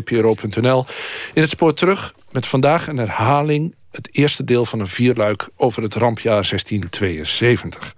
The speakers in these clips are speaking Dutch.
vpro.nl. In het spoor terug met vandaag een herhaling... het eerste deel van een vierluik over het rampjaar 1672.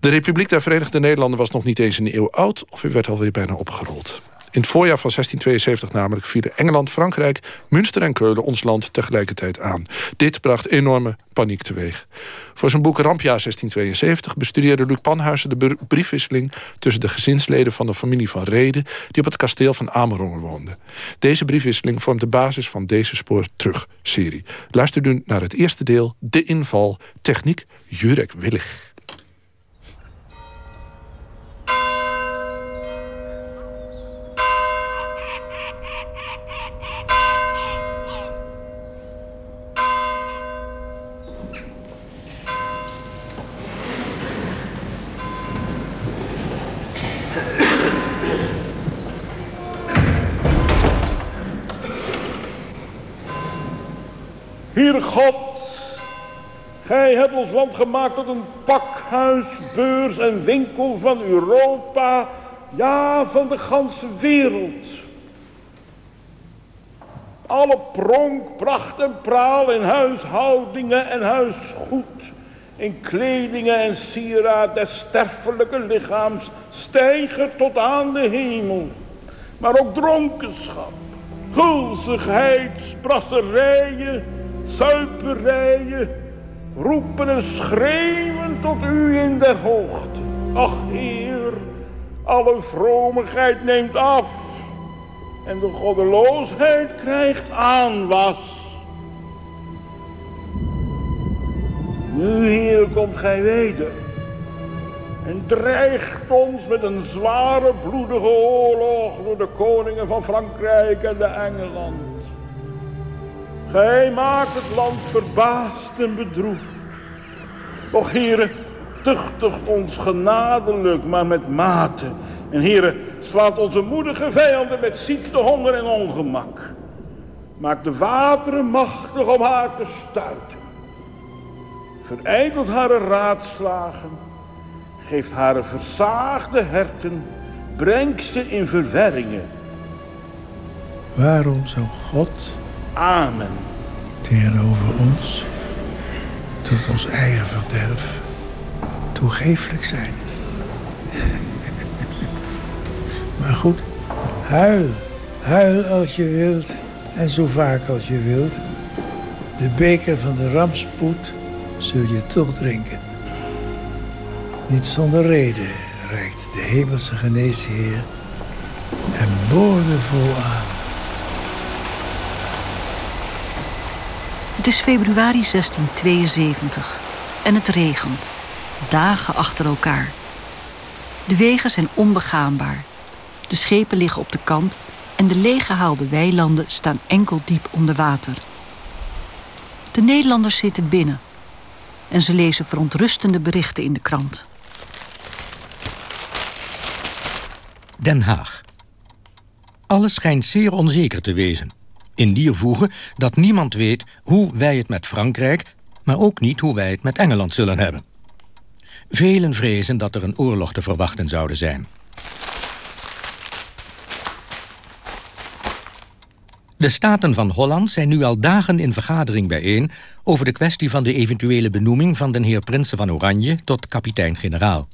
De Republiek der Verenigde Nederlanden was nog niet eens een eeuw oud... of u werd alweer bijna opgerold. In het voorjaar van 1672 namelijk vielen Engeland, Frankrijk, Münster en Keulen ons land tegelijkertijd aan. Dit bracht enorme paniek teweeg. Voor zijn boek Rampjaar 1672 bestudeerde Luc Panhuizen de briefwisseling tussen de gezinsleden van de familie van Reden die op het kasteel van Amerongen woonden. Deze briefwisseling vormt de basis van deze Spoor Terug-serie. Luister nu naar het eerste deel, De Inval, Techniek Jurek Willig. Heer God, Gij hebt ons land gemaakt tot een pakhuis, beurs en winkel van Europa, ja, van de ganse wereld. Alle pronk, pracht en praal in huishoudingen en huisgoed, in kledingen en sieraad des sterfelijke lichaams stijgen tot aan de hemel. Maar ook dronkenschap, gulzigheid, brasserijen, zuiperijen, roepen en schreeuwen tot u in der hoogte. Ach Heer, alle vromigheid neemt af en de goddeloosheid krijgt aanwas. Nu, Heer, komt gij weder en dreigt ons met een zware bloedige oorlog door de koningen van Frankrijk en de Engeland. Gij maakt het land verbaasd en bedroefd. Och, heren, tuchtigt ons genadelijk, maar met mate. En heren, slaat onze moedige vijanden met ziekte, honger en ongemak. Maak de wateren machtig om haar te stuiten. Verijdelt haar raadslagen. Geeft haar versaagde herten. Brengt ze in verwerringen. Waarom zou God Amen. Tegenover ons, tot ons eigen verderf, toegeeflijk zijn. maar goed, huil. Huil als je wilt en zo vaak als je wilt. De beker van de rampspoed zul je toch drinken. Niet zonder reden reikt de hemelse geneesheer hem boordevol aan. Het is februari 1672 en het regent, dagen achter elkaar. De wegen zijn onbegaanbaar. De schepen liggen op de kant en de leeggehaalde weilanden staan enkel diep onder water. De Nederlanders zitten binnen en ze lezen verontrustende berichten in de krant. Den Haag. Alles schijnt zeer onzeker te wezen. In die voegen dat niemand weet hoe wij het met Frankrijk... maar ook niet hoe wij het met Engeland zullen hebben. Velen vrezen dat er een oorlog te verwachten zouden zijn. De Staten van Holland zijn nu al dagen in vergadering bijeen... over de kwestie van de eventuele benoeming van de heer Prinsen van Oranje... tot kapitein-generaal.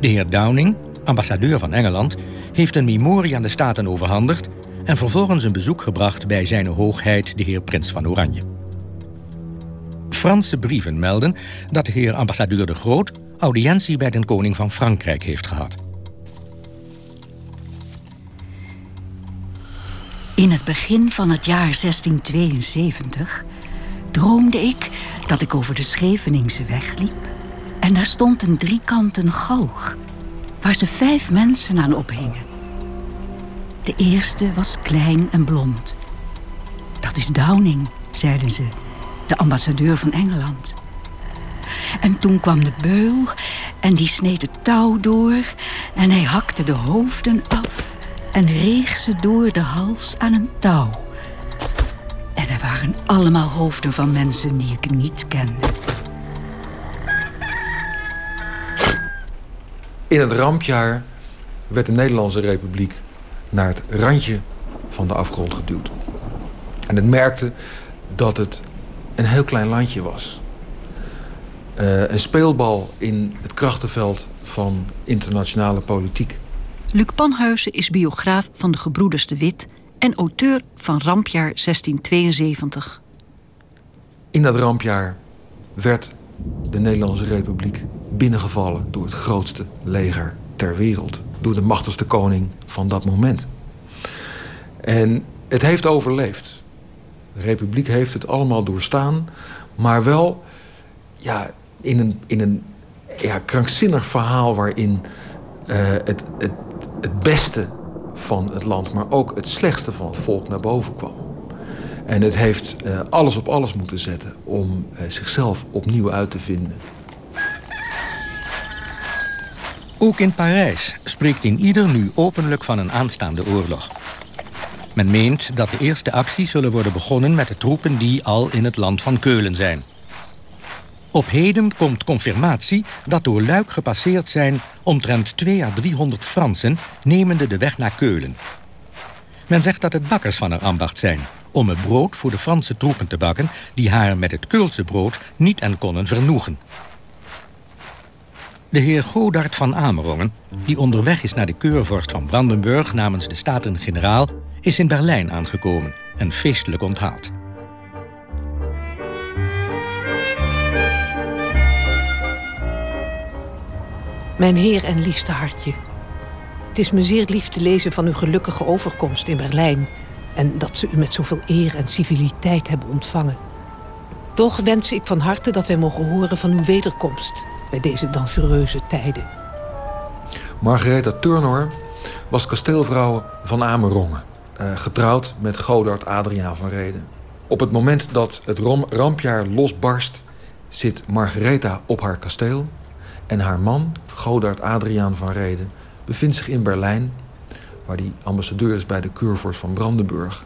De heer Downing, ambassadeur van Engeland... heeft een memorie aan de Staten overhandigd en vervolgens een bezoek gebracht bij zijn hoogheid de heer Prins van Oranje. Franse brieven melden dat de heer ambassadeur de Groot audiëntie bij de koning van Frankrijk heeft gehad. In het begin van het jaar 1672 droomde ik dat ik over de Scheveningse weg liep en daar stond een driekanten galg waar ze vijf mensen aan ophingen. De eerste was klein en blond. Dat is Downing, zeiden ze, de ambassadeur van Engeland. En toen kwam de beul en die sneed het touw door... en hij hakte de hoofden af en reeg ze door de hals aan een touw. En er waren allemaal hoofden van mensen die ik niet kende. In het rampjaar werd de Nederlandse Republiek naar het randje van de afgrond geduwd. En het merkte dat het een heel klein landje was. Uh, een speelbal in het krachtenveld van internationale politiek. Luc Panhuizen is biograaf van de gebroeders de Wit en auteur van Rampjaar 1672. In dat rampjaar werd de Nederlandse Republiek binnengevallen door het grootste leger ter wereld. Door de machtigste koning van dat moment. En het heeft overleefd. De Republiek heeft het allemaal doorstaan, maar wel ja, in een, in een ja, krankzinnig verhaal waarin uh, het, het, het beste van het land, maar ook het slechtste van het volk naar boven kwam. En het heeft uh, alles op alles moeten zetten om uh, zichzelf opnieuw uit te vinden. Ook in Parijs spreekt in ieder nu openlijk van een aanstaande oorlog. Men meent dat de eerste acties zullen worden begonnen met de troepen die al in het land van Keulen zijn. Op heden komt confirmatie dat door Luik gepasseerd zijn omtrent 2 à 300 Fransen nemende de weg naar Keulen. Men zegt dat het bakkers van haar ambacht zijn om het brood voor de Franse troepen te bakken die haar met het Keulse brood niet en konden vernoegen. De heer Godard van Amerongen, die onderweg is naar de keurvorst van Brandenburg namens de Staten-Generaal, is in Berlijn aangekomen en feestelijk onthaald. Mijn heer en liefste hartje. Het is me zeer lief te lezen van uw gelukkige overkomst in Berlijn en dat ze u met zoveel eer en civiliteit hebben ontvangen. Toch wens ik van harte dat wij mogen horen van uw wederkomst bij deze dangereuze tijden. Margaretha Turnor was kasteelvrouw van Amerongen, eh, getrouwd met Godard Adriaan van Reden. Op het moment dat het rampjaar losbarst, zit Margaretha op haar kasteel en haar man, Godard Adriaan van Reden, bevindt zich in Berlijn, waar hij ambassadeur is bij de keurvorst van Brandenburg.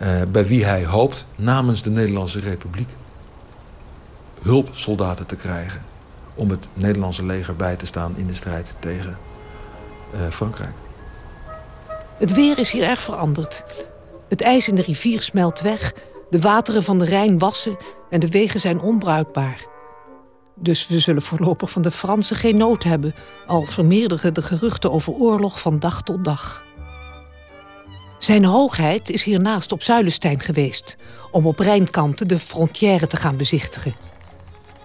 Uh, bij wie hij hoopt namens de Nederlandse Republiek hulpsoldaten te krijgen om het Nederlandse leger bij te staan in de strijd tegen uh, Frankrijk. Het weer is hier erg veranderd. Het ijs in de rivier smelt weg, de wateren van de Rijn wassen en de wegen zijn onbruikbaar. Dus we zullen voorlopig van de Fransen geen nood hebben, al vermeerderen de geruchten over oorlog van dag tot dag. Zijn hoogheid is hiernaast op Zuilenstein geweest om op Rijnkanten de frontière te gaan bezichtigen.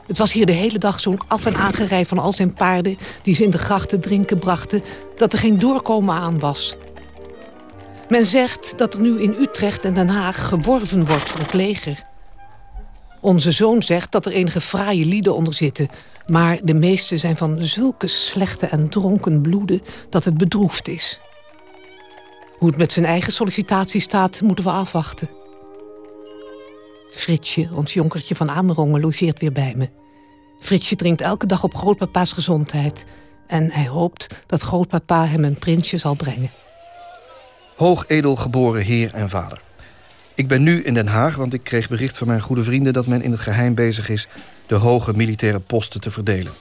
Het was hier de hele dag zo'n af- en aangerij van al zijn paarden die ze in de grachten drinken brachten, dat er geen doorkomen aan was. Men zegt dat er nu in Utrecht en Den Haag geworven wordt voor het leger. Onze zoon zegt dat er enige fraaie lieden onder zitten, maar de meeste zijn van zulke slechte en dronken bloeden dat het bedroefd is. Hoe het met zijn eigen sollicitatie staat, moeten we afwachten. Fritsje, ons jonkertje van Amerongen, logeert weer bij me. Fritsje drinkt elke dag op grootpapa's gezondheid. En hij hoopt dat grootpapa hem een prinsje zal brengen. Hoogedel geboren heer en vader. Ik ben nu in Den Haag, want ik kreeg bericht van mijn goede vrienden... dat men in het geheim bezig is de hoge militaire posten te verdelen.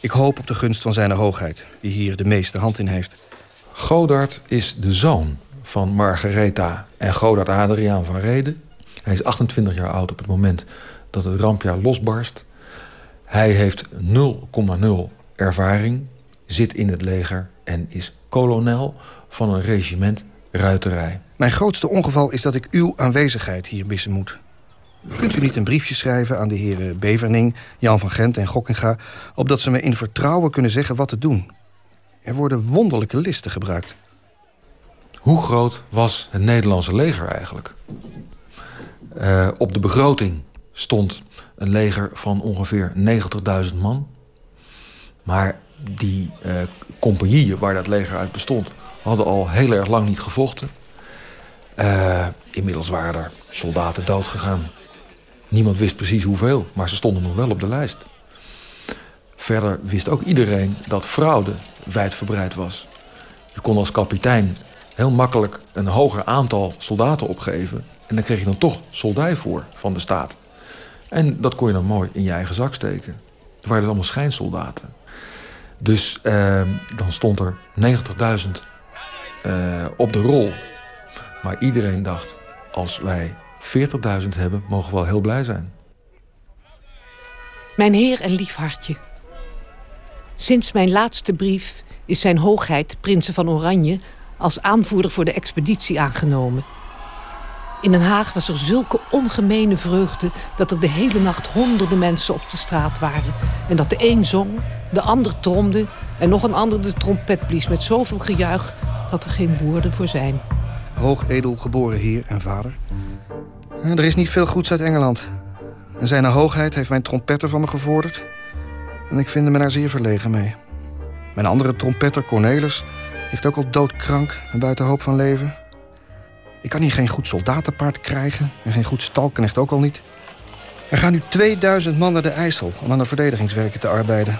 Ik hoop op de gunst van zijn hoogheid, die hier de meeste hand in heeft. Godard is de zoon van Margaretha en Godard Adriaan van Reden. Hij is 28 jaar oud op het moment dat het rampjaar losbarst. Hij heeft 0,0 ervaring, zit in het leger en is kolonel van een regiment ruiterij. Mijn grootste ongeval is dat ik uw aanwezigheid hier missen moet. Kunt u niet een briefje schrijven aan de heren Beverning, Jan van Gent en Gokkinga... opdat ze me in vertrouwen kunnen zeggen wat te doen? Er worden wonderlijke listen gebruikt. Hoe groot was het Nederlandse leger eigenlijk? Uh, op de begroting stond een leger van ongeveer 90.000 man. Maar die uh, compagnieën waar dat leger uit bestond... hadden al heel erg lang niet gevochten. Uh, inmiddels waren er soldaten doodgegaan. Niemand wist precies hoeveel, maar ze stonden nog wel op de lijst. Verder wist ook iedereen dat fraude wijdverbreid was. Je kon als kapitein heel makkelijk een hoger aantal soldaten opgeven... en dan kreeg je dan toch soldij voor van de staat. En dat kon je dan mooi in je eigen zak steken. Er waren dus allemaal schijnsoldaten. Dus uh, dan stond er 90.000 uh, op de rol Maar iedereen dacht, als wij 40.000 hebben, mogen we wel heel blij zijn. Mijn heer en lief hartje. Sinds mijn laatste brief is zijn hoogheid, prinsen van Oranje, als aanvoerder voor de expeditie aangenomen. In Den Haag was er zulke ongemene vreugde dat er de hele nacht honderden mensen op de straat waren. En dat de een zong, de ander tromde en nog een ander de trompet blies met zoveel gejuich dat er geen woorden voor zijn. Hoogedel geboren heer en vader. Er is niet veel goeds uit Engeland. En zijn hoogheid heeft mijn trompetter van me gevorderd. En ik vind me daar zeer verlegen mee. Mijn andere trompetter, Cornelis, ligt ook al doodkrank en buiten hoop van leven. Ik kan hier geen goed soldatenpaard krijgen en geen goed stalknecht ook al niet. Er gaan nu 2000 man naar de IJssel om aan de verdedigingswerken te arbeiden.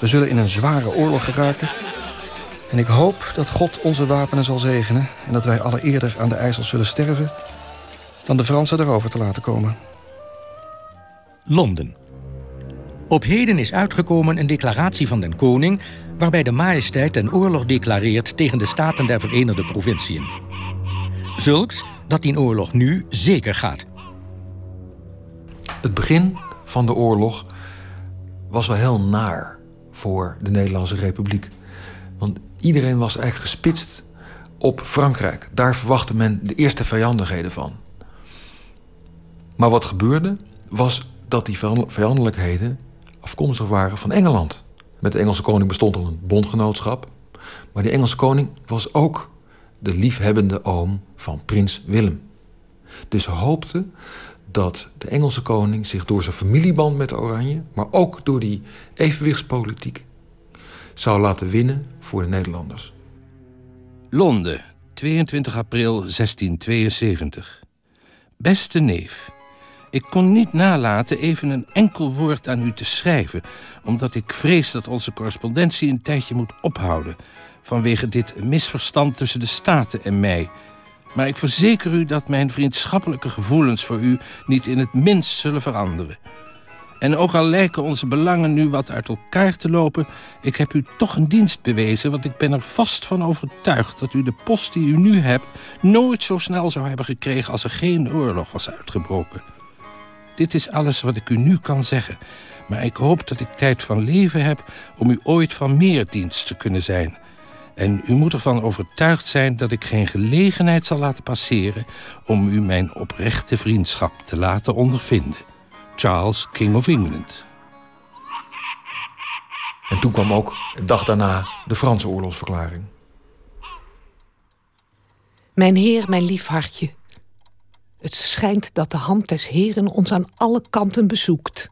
We zullen in een zware oorlog geraken. En ik hoop dat God onze wapenen zal zegenen... en dat wij alle eerder aan de IJssel zullen sterven... dan de Fransen erover te laten komen. Londen. Op heden is uitgekomen een declaratie van den koning... waarbij de majesteit een oorlog declareert tegen de Staten der Verenigde Provinciën. Zulks dat die oorlog nu zeker gaat. Het begin van de oorlog was wel heel naar voor de Nederlandse Republiek. Want iedereen was eigenlijk gespitst op Frankrijk. Daar verwachtte men de eerste vijandigheden van. Maar wat gebeurde was dat die vijandelijkheden afkomstig waren van Engeland. Met de Engelse koning bestond al een bondgenootschap. Maar die Engelse koning was ook de liefhebbende oom van prins Willem. Dus hoopte dat de Engelse koning zich door zijn familieband met Oranje, maar ook door die evenwichtspolitiek, zou laten winnen voor de Nederlanders. Londen, 22 april 1672. Beste neef, ik kon niet nalaten even een enkel woord aan u te schrijven, omdat ik vrees dat onze correspondentie een tijdje moet ophouden vanwege dit misverstand tussen de Staten en mij. Maar ik verzeker u dat mijn vriendschappelijke gevoelens voor u niet in het minst zullen veranderen. En ook al lijken onze belangen nu wat uit elkaar te lopen, ik heb u toch een dienst bewezen, want ik ben er vast van overtuigd dat u de post die u nu hebt nooit zo snel zou hebben gekregen als er geen oorlog was uitgebroken. Dit is alles wat ik u nu kan zeggen, maar ik hoop dat ik tijd van leven heb om u ooit van meer dienst te kunnen zijn. En u moet ervan overtuigd zijn dat ik geen gelegenheid zal laten passeren om u mijn oprechte vriendschap te laten ondervinden. Charles, King of England. En toen kwam ook, de dag daarna, de Franse oorlogsverklaring. Mijn heer, mijn lief hartje. Het schijnt dat de hand des heren ons aan alle kanten bezoekt.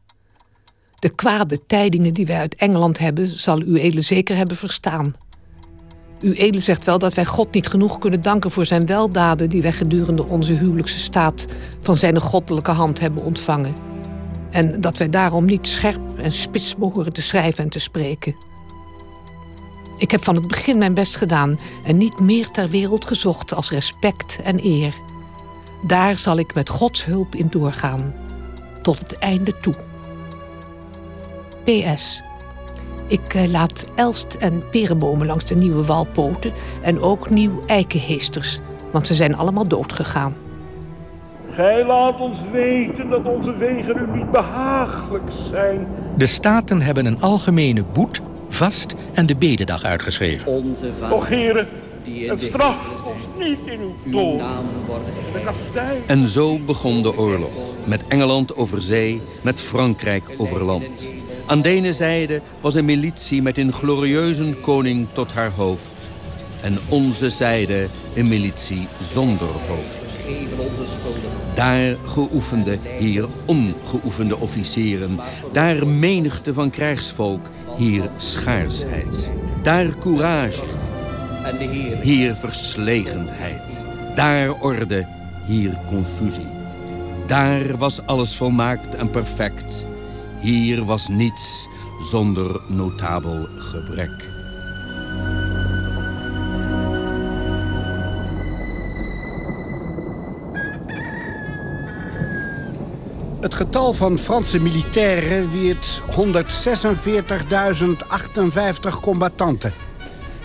De kwade tijdingen die wij uit Engeland hebben, zal u edele zeker hebben verstaan. U edele zegt wel dat wij God niet genoeg kunnen danken voor zijn weldaden die wij gedurende onze huwelijkse staat van zijn goddelijke hand hebben ontvangen. En dat wij daarom niet scherp en spits behoren te schrijven en te spreken. Ik heb van het begin mijn best gedaan en niet meer ter wereld gezocht als respect en eer. Daar zal ik met Gods hulp in doorgaan, tot het einde toe. PS. Ik eh, laat elst en perenbomen langs de nieuwe walpoten en ook nieuw eikenheesters, want ze zijn allemaal doodgegaan. Gij laat ons weten dat onze wegen u niet behagelijk zijn. De staten hebben een algemene boet, vast en de bededag uitgeschreven. Onze Och heren, het straf ons niet in uw kastijn. En zo begon de oorlog. Met Engeland over zee, met Frankrijk over land. Aan de ene zijde was een militie met een glorieuze koning tot haar hoofd. En onze zijde een militie zonder hoofd. Daar geoefende, hier ongeoefende officieren. Daar menigte van krijgsvolk, hier schaarsheid. Daar courage, hier verslegenheid. Daar orde, hier confusie. Daar was alles volmaakt en perfect. Hier was niets zonder notabel gebrek. Het getal van Franse militairen wiert 146.058 combattanten.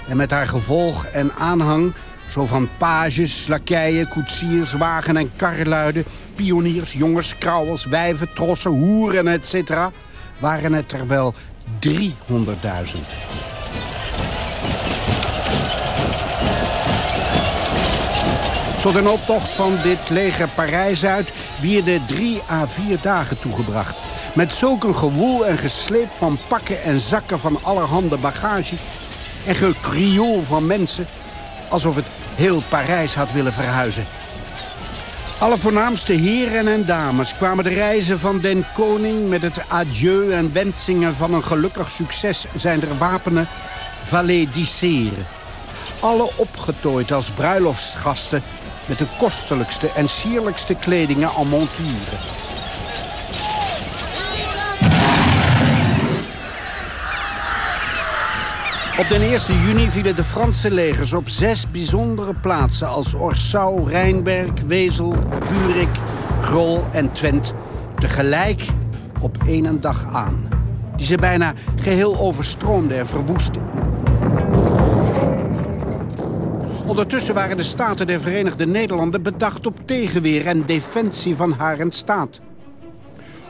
En met haar gevolg en aanhang Zo van pages, lakeien, koetsiers, wagen- en karreluiden... pioniers, jongens, krauwels, wijven, trossen, hoeren, etc. waren het er wel 300.000. Tot een optocht van dit leger Parijs uit wierde drie à vier dagen toegebracht. Met zulk een gewoel en gesleep van pakken en zakken van allerhande bagage... en gekrioel van mensen, alsof het heel Parijs had willen verhuizen. Alle voornaamste heren en dames kwamen de reizen van den koning... met het adieu en wensingen van een gelukkig succes zijn er wapenen valediceren. Alle opgetooid als bruiloftsgasten met de kostelijkste en sierlijkste kledingen en monturen. Op den 1 juni vielen de Franse legers op zes bijzondere plaatsen... als Orsau, Rijnberg, Wezel, Burik, Grol en Twent... tegelijk op één dag aan. Die ze bijna geheel overstroomden en verwoestten. Ondertussen waren de Staten der Verenigde Nederlanden bedacht op tegenweer en defensie van haar en staat.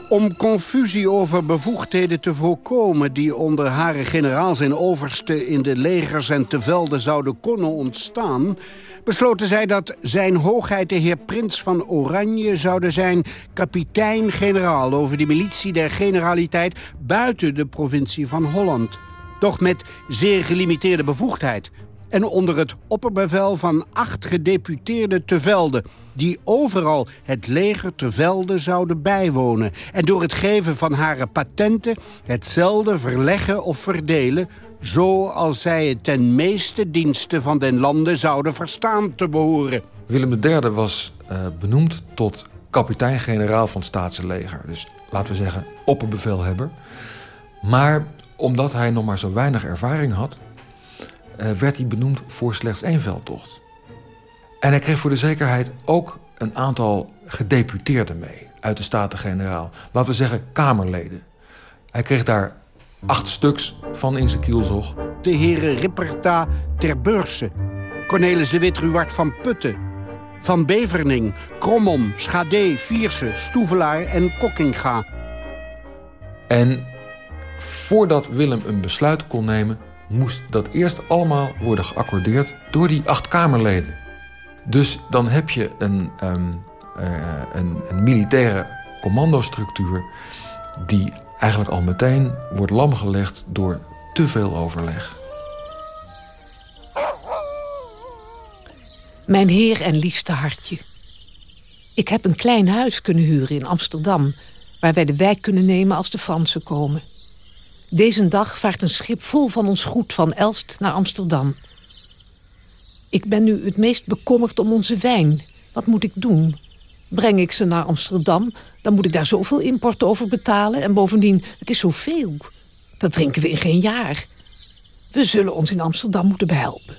Om confusie over bevoegdheden te voorkomen die onder hare generaals en oversten in de legers en te velden zouden kunnen ontstaan, besloten zij dat zijn hoogheid de heer Prins van Oranje zouden zijn kapitein-generaal over de militie der generaliteit buiten de provincie van Holland. Doch met zeer gelimiteerde bevoegdheid en onder het opperbevel van acht gedeputeerde te Velde... die overal het leger te Velde zouden bijwonen... en door het geven van hare patenten hetzelfde verleggen of verdelen... zoals zij het ten meeste diensten van den landen zouden verstaan te behoren. Willem III was uh, benoemd tot kapitein-generaal van het staatsleger. Dus laten we zeggen opperbevelhebber. Maar omdat hij nog maar zo weinig ervaring had werd hij benoemd voor slechts één veldtocht. En hij kreeg voor de zekerheid ook een aantal gedeputeerden mee uit de Staten-Generaal. Laten we zeggen Kamerleden. Hij kreeg daar acht stuks van in zijn kielzog. De heren Ripperta ter Beurse, Cornelis de Wit Ruwart van Putten, Van Beverning, Krommom, Schade, Vierse, Stoevelaar en Kokkinga. En voordat Willem een besluit kon nemen, moest dat eerst allemaal worden geaccordeerd door die acht Kamerleden. Dus dan heb je een, um, uh, een, een militaire commandostructuur die eigenlijk al meteen wordt lamgelegd door te veel overleg. Mijn heer en liefste hartje. Ik heb een klein huis kunnen huren in Amsterdam... waar wij de wijk kunnen nemen als de Fransen komen. Deze dag vaart een schip vol van ons goed van Elst naar Amsterdam. Ik ben nu het meest bekommerd om onze wijn. Wat moet ik doen? Breng ik ze naar Amsterdam, dan moet ik daar zoveel import over betalen. En bovendien, het is zoveel. Dat drinken we in geen jaar. We zullen ons in Amsterdam moeten behelpen.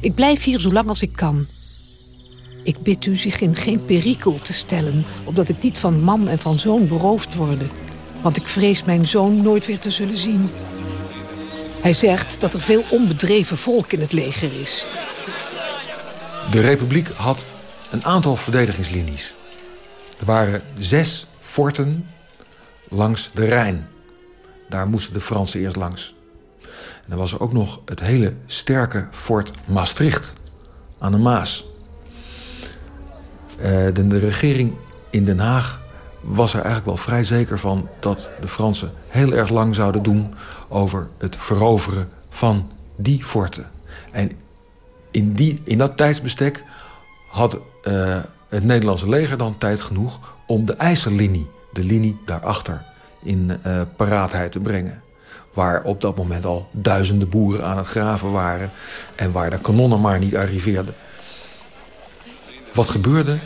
Ik blijf hier zo lang als ik kan. Ik bid u zich in geen perikel te stellen, opdat ik niet van man en van zoon beroofd worden want ik vrees mijn zoon nooit weer te zullen zien. Hij zegt dat er veel onbedreven volk in het leger is. De Republiek had een aantal verdedigingslinies. Er waren zes forten langs de Rijn. Daar moesten de Fransen eerst langs. En dan was er ook nog het hele sterke fort Maastricht aan de Maas. De, de regering in Den Haag was er eigenlijk wel vrij zeker van dat de Fransen heel erg lang zouden doen over het veroveren van die forten. En in, die, in dat tijdsbestek had uh, het Nederlandse leger dan tijd genoeg om de IJssellinie, de linie daarachter, in uh, paraatheid te brengen. Waar op dat moment al duizenden boeren aan het graven waren en waar de kanonnen maar niet arriveerden. Wat gebeurde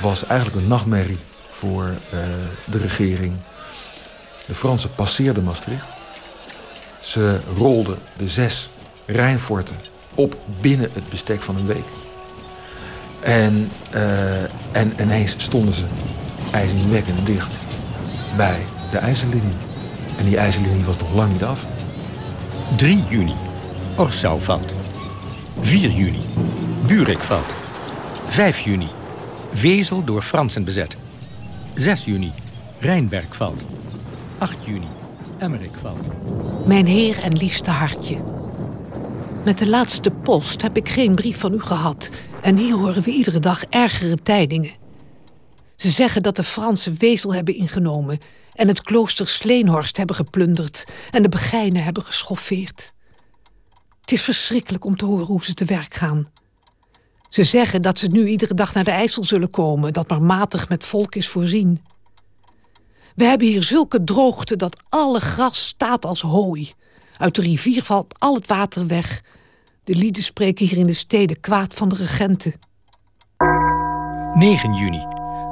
was eigenlijk een nachtmerrie voor uh, de regering. De Fransen passeerden Maastricht. Ze rolden de zes Rijnforten op binnen het bestek van een week. En, uh, en ineens stonden ze ijzingwekkend dicht bij de IJzerlinie. En die IJzerlinie was nog lang niet af. 3 juni. Orsau valt. 4 juni. Burik valt. 5 juni. Wezel door Fransen bezet. 6 juni. Rijnberg valt. 8 juni. Emmerik valt. Mijn heer en liefste hartje. Met de laatste post heb ik geen brief van u gehad. En hier horen we iedere dag ergere tijdingen. Ze zeggen dat de Fransen Wezel hebben ingenomen... en het klooster Sleenhorst hebben geplunderd... en de begijnen hebben geschoffeerd. Het is verschrikkelijk om te horen hoe ze te werk gaan. Ze zeggen dat ze nu iedere dag naar de IJssel zullen komen... dat maar matig met volk is voorzien. We hebben hier zulke droogte dat alle gras staat als hooi. Uit de rivier valt al het water weg. De lieden spreken hier in de steden kwaad van de regenten. 9 juni.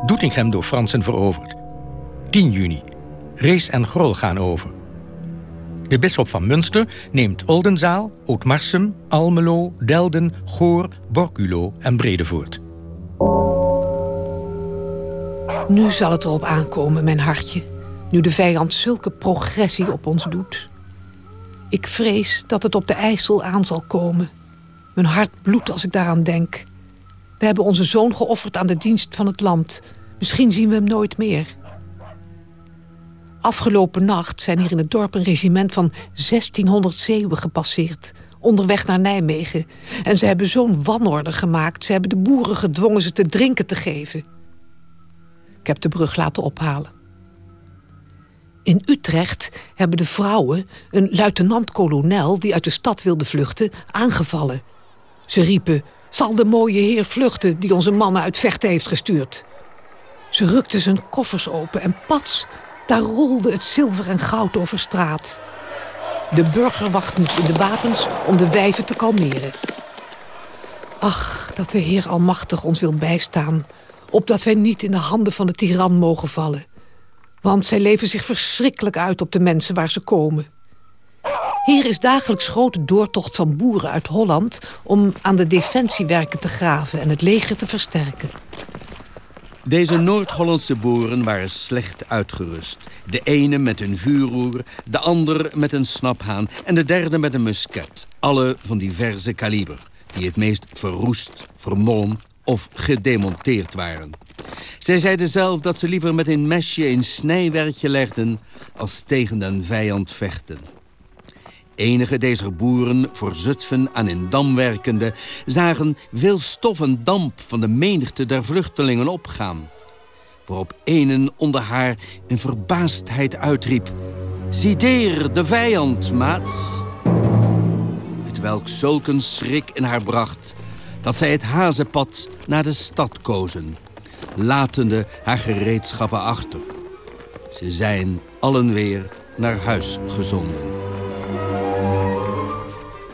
Doetinchem door Fransen veroverd. 10 juni. Rees en Grol gaan over. De bisschop van Münster neemt Oldenzaal, Ootmarsum, Almelo, Delden, Goor, Borculo en Bredevoort. Nu zal het erop aankomen, mijn hartje. Nu de vijand zulke progressie op ons doet. Ik vrees dat het op de IJssel aan zal komen. Mijn hart bloedt als ik daaraan denk. We hebben onze zoon geofferd aan de dienst van het land. Misschien zien we hem nooit meer. Afgelopen nacht zijn hier in het dorp een regiment van 1600 zeeuwen gepasseerd. Onderweg naar Nijmegen. En ze hebben zo'n wanorde gemaakt. Ze hebben de boeren gedwongen ze te drinken te geven. Ik heb de brug laten ophalen. In Utrecht hebben de vrouwen een luitenant-kolonel... die uit de stad wilde vluchten, aangevallen. Ze riepen, zal de mooie heer vluchten... die onze mannen uit vechten heeft gestuurd. Ze rukten zijn koffers open en pats, daar rolde het zilver en goud over straat. De burgerwacht moest in de wapens om de wijven te kalmeren. Ach, dat de Heer Almachtig ons wil bijstaan... opdat wij niet in de handen van de tiran mogen vallen. Want zij leven zich verschrikkelijk uit op de mensen waar ze komen. Hier is dagelijks grote doortocht van boeren uit Holland... om aan de defensiewerken te graven en het leger te versterken. Deze Noord-Hollandse boeren waren slecht uitgerust. De ene met een vuurroer, de ander met een snaphaan... en de derde met een musket. Alle van diverse kaliber, die het meest verroest, vermolmd of gedemonteerd waren. Zij zeiden zelf dat ze liever met een mesje een snijwerkje legden... als tegen den vijand vechten. Enige deze boeren voor Zutphen aan een dam werkende... zagen veel stof en damp van de menigte der vluchtelingen opgaan. Waarop een onder haar in verbaasdheid uitriep... Zideer de vijand, maat! Het welk zulk een schrik in haar bracht... dat zij het hazenpad naar de stad kozen... latende haar gereedschappen achter. Ze zijn allen weer naar huis gezonden.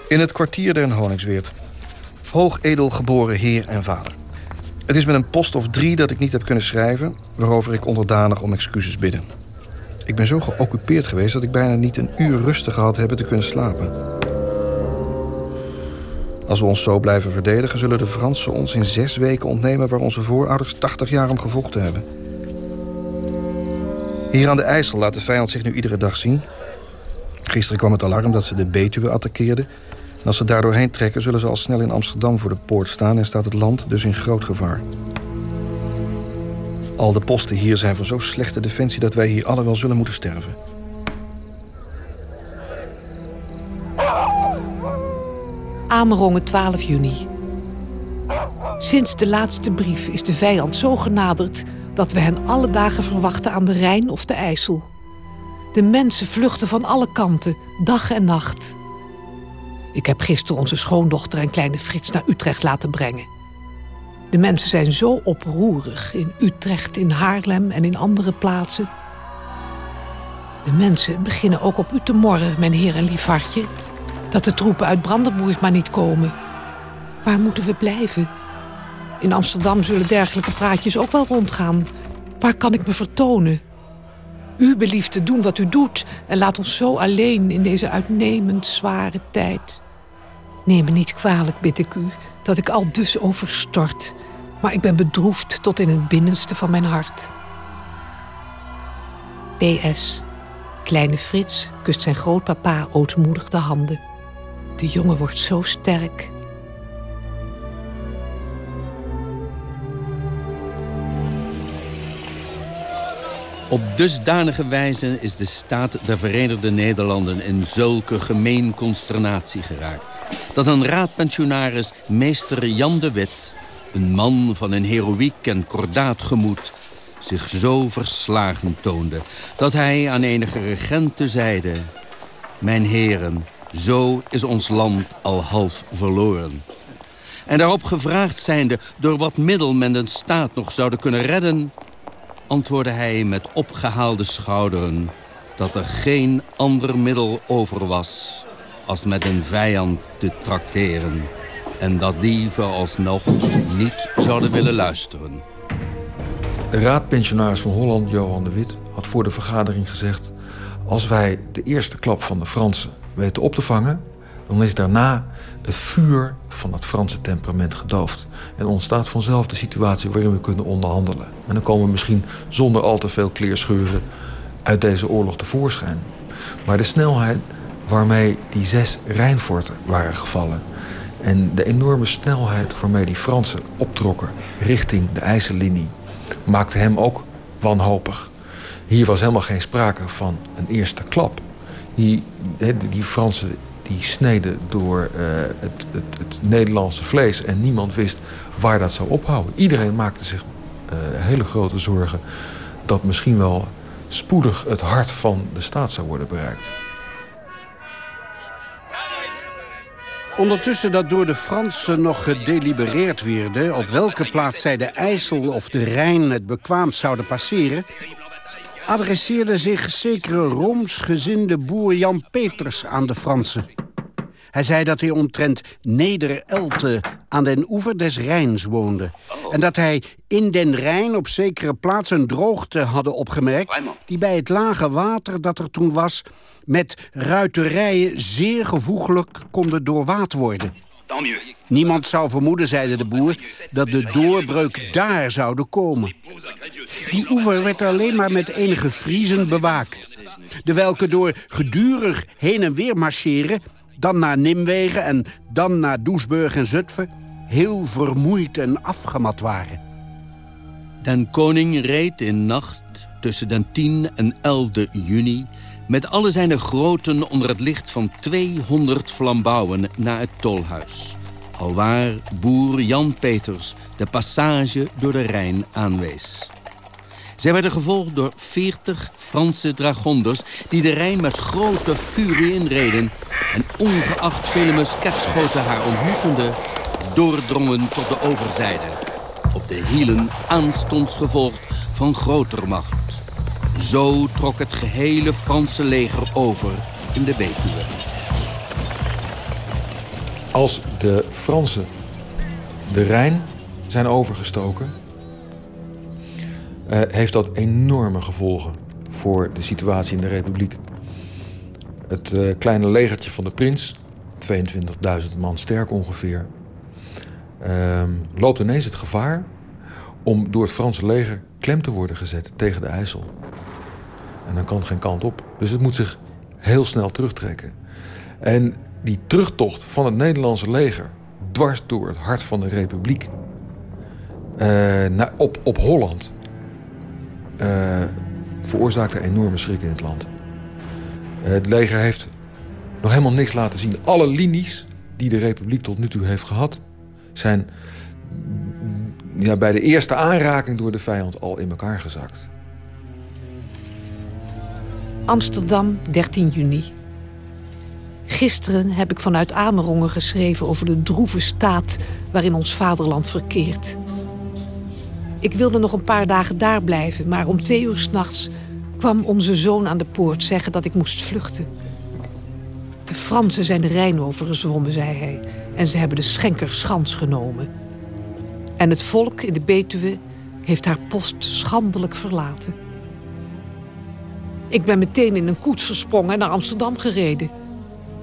In het kwartier den Honingsweert. Hoog edel geboren heer en vader. Het is met een post of drie dat ik niet heb kunnen schrijven... waarover ik onderdanig om excuses bidden. Ik ben zo geoccupeerd geweest dat ik bijna niet een uur rustig gehad heb te kunnen slapen. Als we ons zo blijven verdedigen... zullen de Fransen ons in zes weken ontnemen... waar onze voorouders 80 jaar om gevochten hebben. Hier aan de IJssel laat de vijand zich nu iedere dag zien. Gisteren kwam het alarm dat ze de Betuwe attaqueerden... Als ze daar doorheen trekken, zullen ze al snel in Amsterdam voor de poort staan... en staat het land dus in groot gevaar. Al de posten hier zijn van zo slechte defensie... dat wij hier alle wel zullen moeten sterven. Amerongen 12 juni. Sinds de laatste brief is de vijand zo genaderd... dat we hen alle dagen verwachten aan de Rijn of de IJssel. De mensen vluchten van alle kanten, dag en nacht... Ik heb gisteren onze schoondochter en kleine Frits naar Utrecht laten brengen. De mensen zijn zo oproerig in Utrecht, in Haarlem en in andere plaatsen. De mensen beginnen ook op u te morren, mijn heer en lief hartje. Dat de troepen uit Brandenburg maar niet komen. Waar moeten we blijven? In Amsterdam zullen dergelijke praatjes ook wel rondgaan. Waar kan ik me vertonen? U belieft te doen wat u doet en laat ons zo alleen in deze uitnemend zware tijd. Neem me niet kwalijk, bid ik u, dat ik al dus overstort, maar ik ben bedroefd tot in het binnenste van mijn hart. PS. Kleine Frits kust zijn grootpapa ootmoedig de handen. De jongen wordt zo sterk. Op dusdanige wijze is de staat der Verenigde Nederlanden in zulke gemeen consternatie geraakt... dat een raadpensionaris, meester Jan de Wit... een man van een heroïek en kordaat gemoed... zich zo verslagen toonde dat hij aan enige regenten zeide... Mijn heren, zo is ons land al half verloren. En daarop gevraagd zijnde door wat middel men de staat nog zouden kunnen redden antwoordde hij met opgehaalde schouderen... dat er geen ander middel over was als met een vijand te trakteren... en dat die vooralsnog niet zouden willen luisteren. De raadpensionaris van Holland, Johan de Wit, had voor de vergadering gezegd... als wij de eerste klap van de Fransen weten op te vangen... dan is daarna het vuur van het Franse temperament gedoofd. En ontstaat vanzelf de situatie waarin we kunnen onderhandelen. En dan komen we misschien zonder al te veel kleerscheuren uit deze oorlog tevoorschijn. Maar de snelheid waarmee die zes Rijnforten waren gevallen... en de enorme snelheid waarmee die Fransen optrokken richting de IJssellinie... maakte hem ook wanhopig. Hier was helemaal geen sprake van een eerste klap. Die, die Fransen die sneden door uh, het, het, het, Nederlandse vlees. En niemand wist waar dat zou ophouden. Iedereen maakte zich uh, hele grote zorgen dat misschien wel spoedig het hart van de staat zou worden bereikt. Ondertussen dat door de Fransen nog gedelibereerd werd... op welke plaats zij de IJssel of de Rijn het bekwaamst zouden passeren adresseerde zich zekere roomsgezinde boer Jan Peters aan de Fransen. Hij zei dat hij omtrent Neder-Elte aan den oever des Rijns woonde. En dat hij in den Rijn op zekere plaats een droogte hadden opgemerkt... die bij het lage water dat er toen was... met ruiterijen zeer gevoeglijk konden doorwaad worden. Niemand zou vermoeden, zeide de boer, dat de doorbreuk daar zouden komen. Die oever werd alleen maar met enige Friezen bewaakt. De welke door gedurig heen en weer marcheren... dan naar Nimwegen en dan naar Doesburg en Zutphen... heel vermoeid en afgemat waren. Den koning reed in nacht tussen den 10 en 11 juni... met alle zijn groten onder het licht van 200 flambouwen naar het tolhuis. Alwaar boer Jan Peters de passage door de Rijn aanwees. Zij werden gevolgd door 40 Franse dragonders... die de Rijn met grote furie inreden... en ongeacht vele musketschoten haar ontmoetende... doordrongen tot de overzijde. Op de hielen aanstonds gevolgd van groter macht. Zo trok het gehele Franse leger over in de Betuwe. Als de Fransen de Rijn zijn overgestoken uh, heeft dat enorme gevolgen voor de situatie in de Republiek. Het uh, kleine legertje van de prins, 22.000 man sterk ongeveer, uh, loopt ineens het gevaar om door het Franse leger klem te worden gezet tegen de IJssel. En dan kan geen kant op. Dus het moet zich heel snel terugtrekken. En die terugtocht van het Nederlandse leger dwars door het hart van de Republiek uh, naar, op, op Holland uh, veroorzaakte enorme schrik in het land. Uh, het leger heeft nog helemaal niks laten zien. Alle linies die de Republiek tot nu toe heeft gehad, zijn ja, bij de eerste aanraking door de vijand al in elkaar gezakt. Amsterdam, 13 juni. Gisteren heb ik vanuit Amerongen geschreven over de droeve staat waarin ons vaderland verkeert. Ik wilde nog een paar dagen daar blijven, maar om twee uur s'nachts kwam onze zoon aan de poort zeggen dat ik moest vluchten. De Fransen zijn de Rijn overgezwommen, zei hij, en ze hebben de Schenkerschans genomen. En het volk in de Betuwe heeft haar post schandelijk verlaten. Ik ben meteen in een koets gesprongen en naar Amsterdam gereden.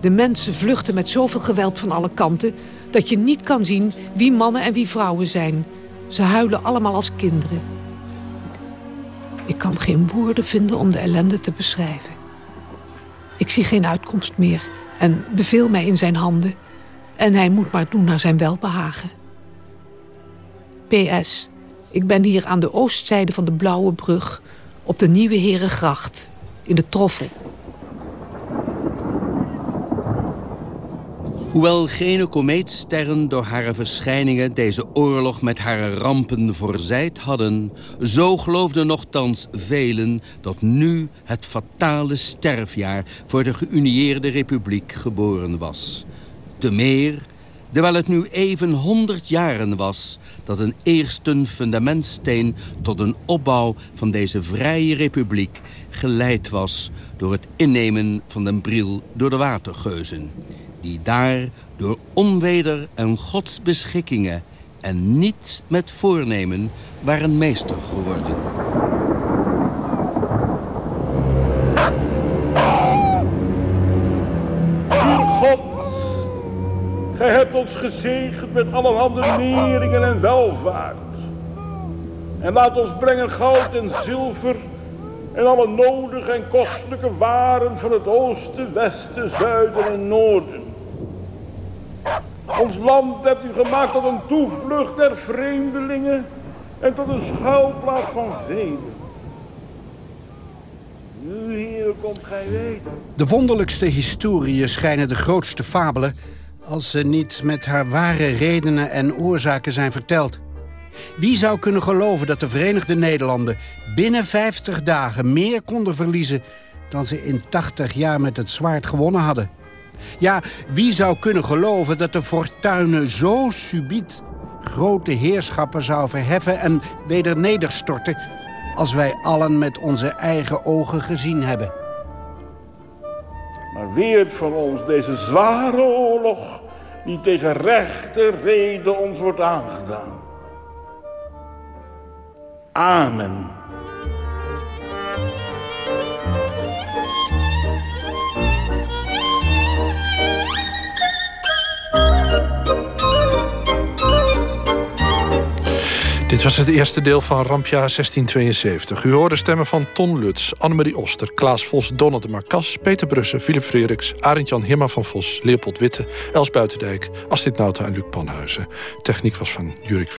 De mensen vluchten met zoveel geweld van alle kanten dat je niet kan zien wie mannen en wie vrouwen zijn. Ze huilen allemaal als kinderen. Ik kan geen woorden vinden om de ellende te beschrijven. Ik zie geen uitkomst meer en beveel mij in zijn handen. En hij moet maar doen naar zijn welbehagen. PS. Ik ben hier aan de oostzijde van de Blauwe Brug... op de Nieuwe Herengracht, in de Troffel. Hoewel geen komeetsterren door haar verschijningen deze oorlog met haar rampen voorzijd hadden, zo geloofden nogthans velen dat nu het fatale sterfjaar voor de geünieerde republiek geboren was. Te meer, terwijl het nu even honderd jaren was dat een eerste fundamentsteen tot een opbouw van deze vrije republiek geleid was door het innemen van den Bril door de watergeuzen die daar door onweder en godsbeschikkingen en niet met voornemen waren meester geworden. Gij hebt ons gezegend met allerhande neringen en welvaart. En laat ons brengen goud en zilver en alle nodige en kostelijke waren van het oosten, westen, zuiden en noorden. Ons land hebt u gemaakt tot een toevlucht der vreemdelingen en tot een schuilplaats van velen. Nu, hier komt gij weten. De wonderlijkste historieën schijnen de grootste fabelen... als ze niet met haar ware redenen en oorzaken zijn verteld. Wie zou kunnen geloven dat de Verenigde Nederlanden... binnen 50 dagen meer konden verliezen... dan ze in 80 jaar met het zwaard gewonnen hadden? Ja, wie zou kunnen geloven dat de fortuinen zo subiet grote heerschappen zou verheffen en weder nederstorten als wij allen met onze eigen ogen gezien hebben. Maar weert van ons deze zware oorlog die tegen rechte reden ons wordt aangedaan. Amen. Dit was het eerste deel van Rampjaar 1672. U hoorde stemmen van Ton Lutz, Annemarie Oster, Klaas Vos, Donald de Marcas, Peter Brussen, Philip Frederiks, Arend-Jan Himma van Vos, Leopold Witte, Els Buitendijk, Astrid Nauta en Luc Panhuizen. Techniek was van Jurik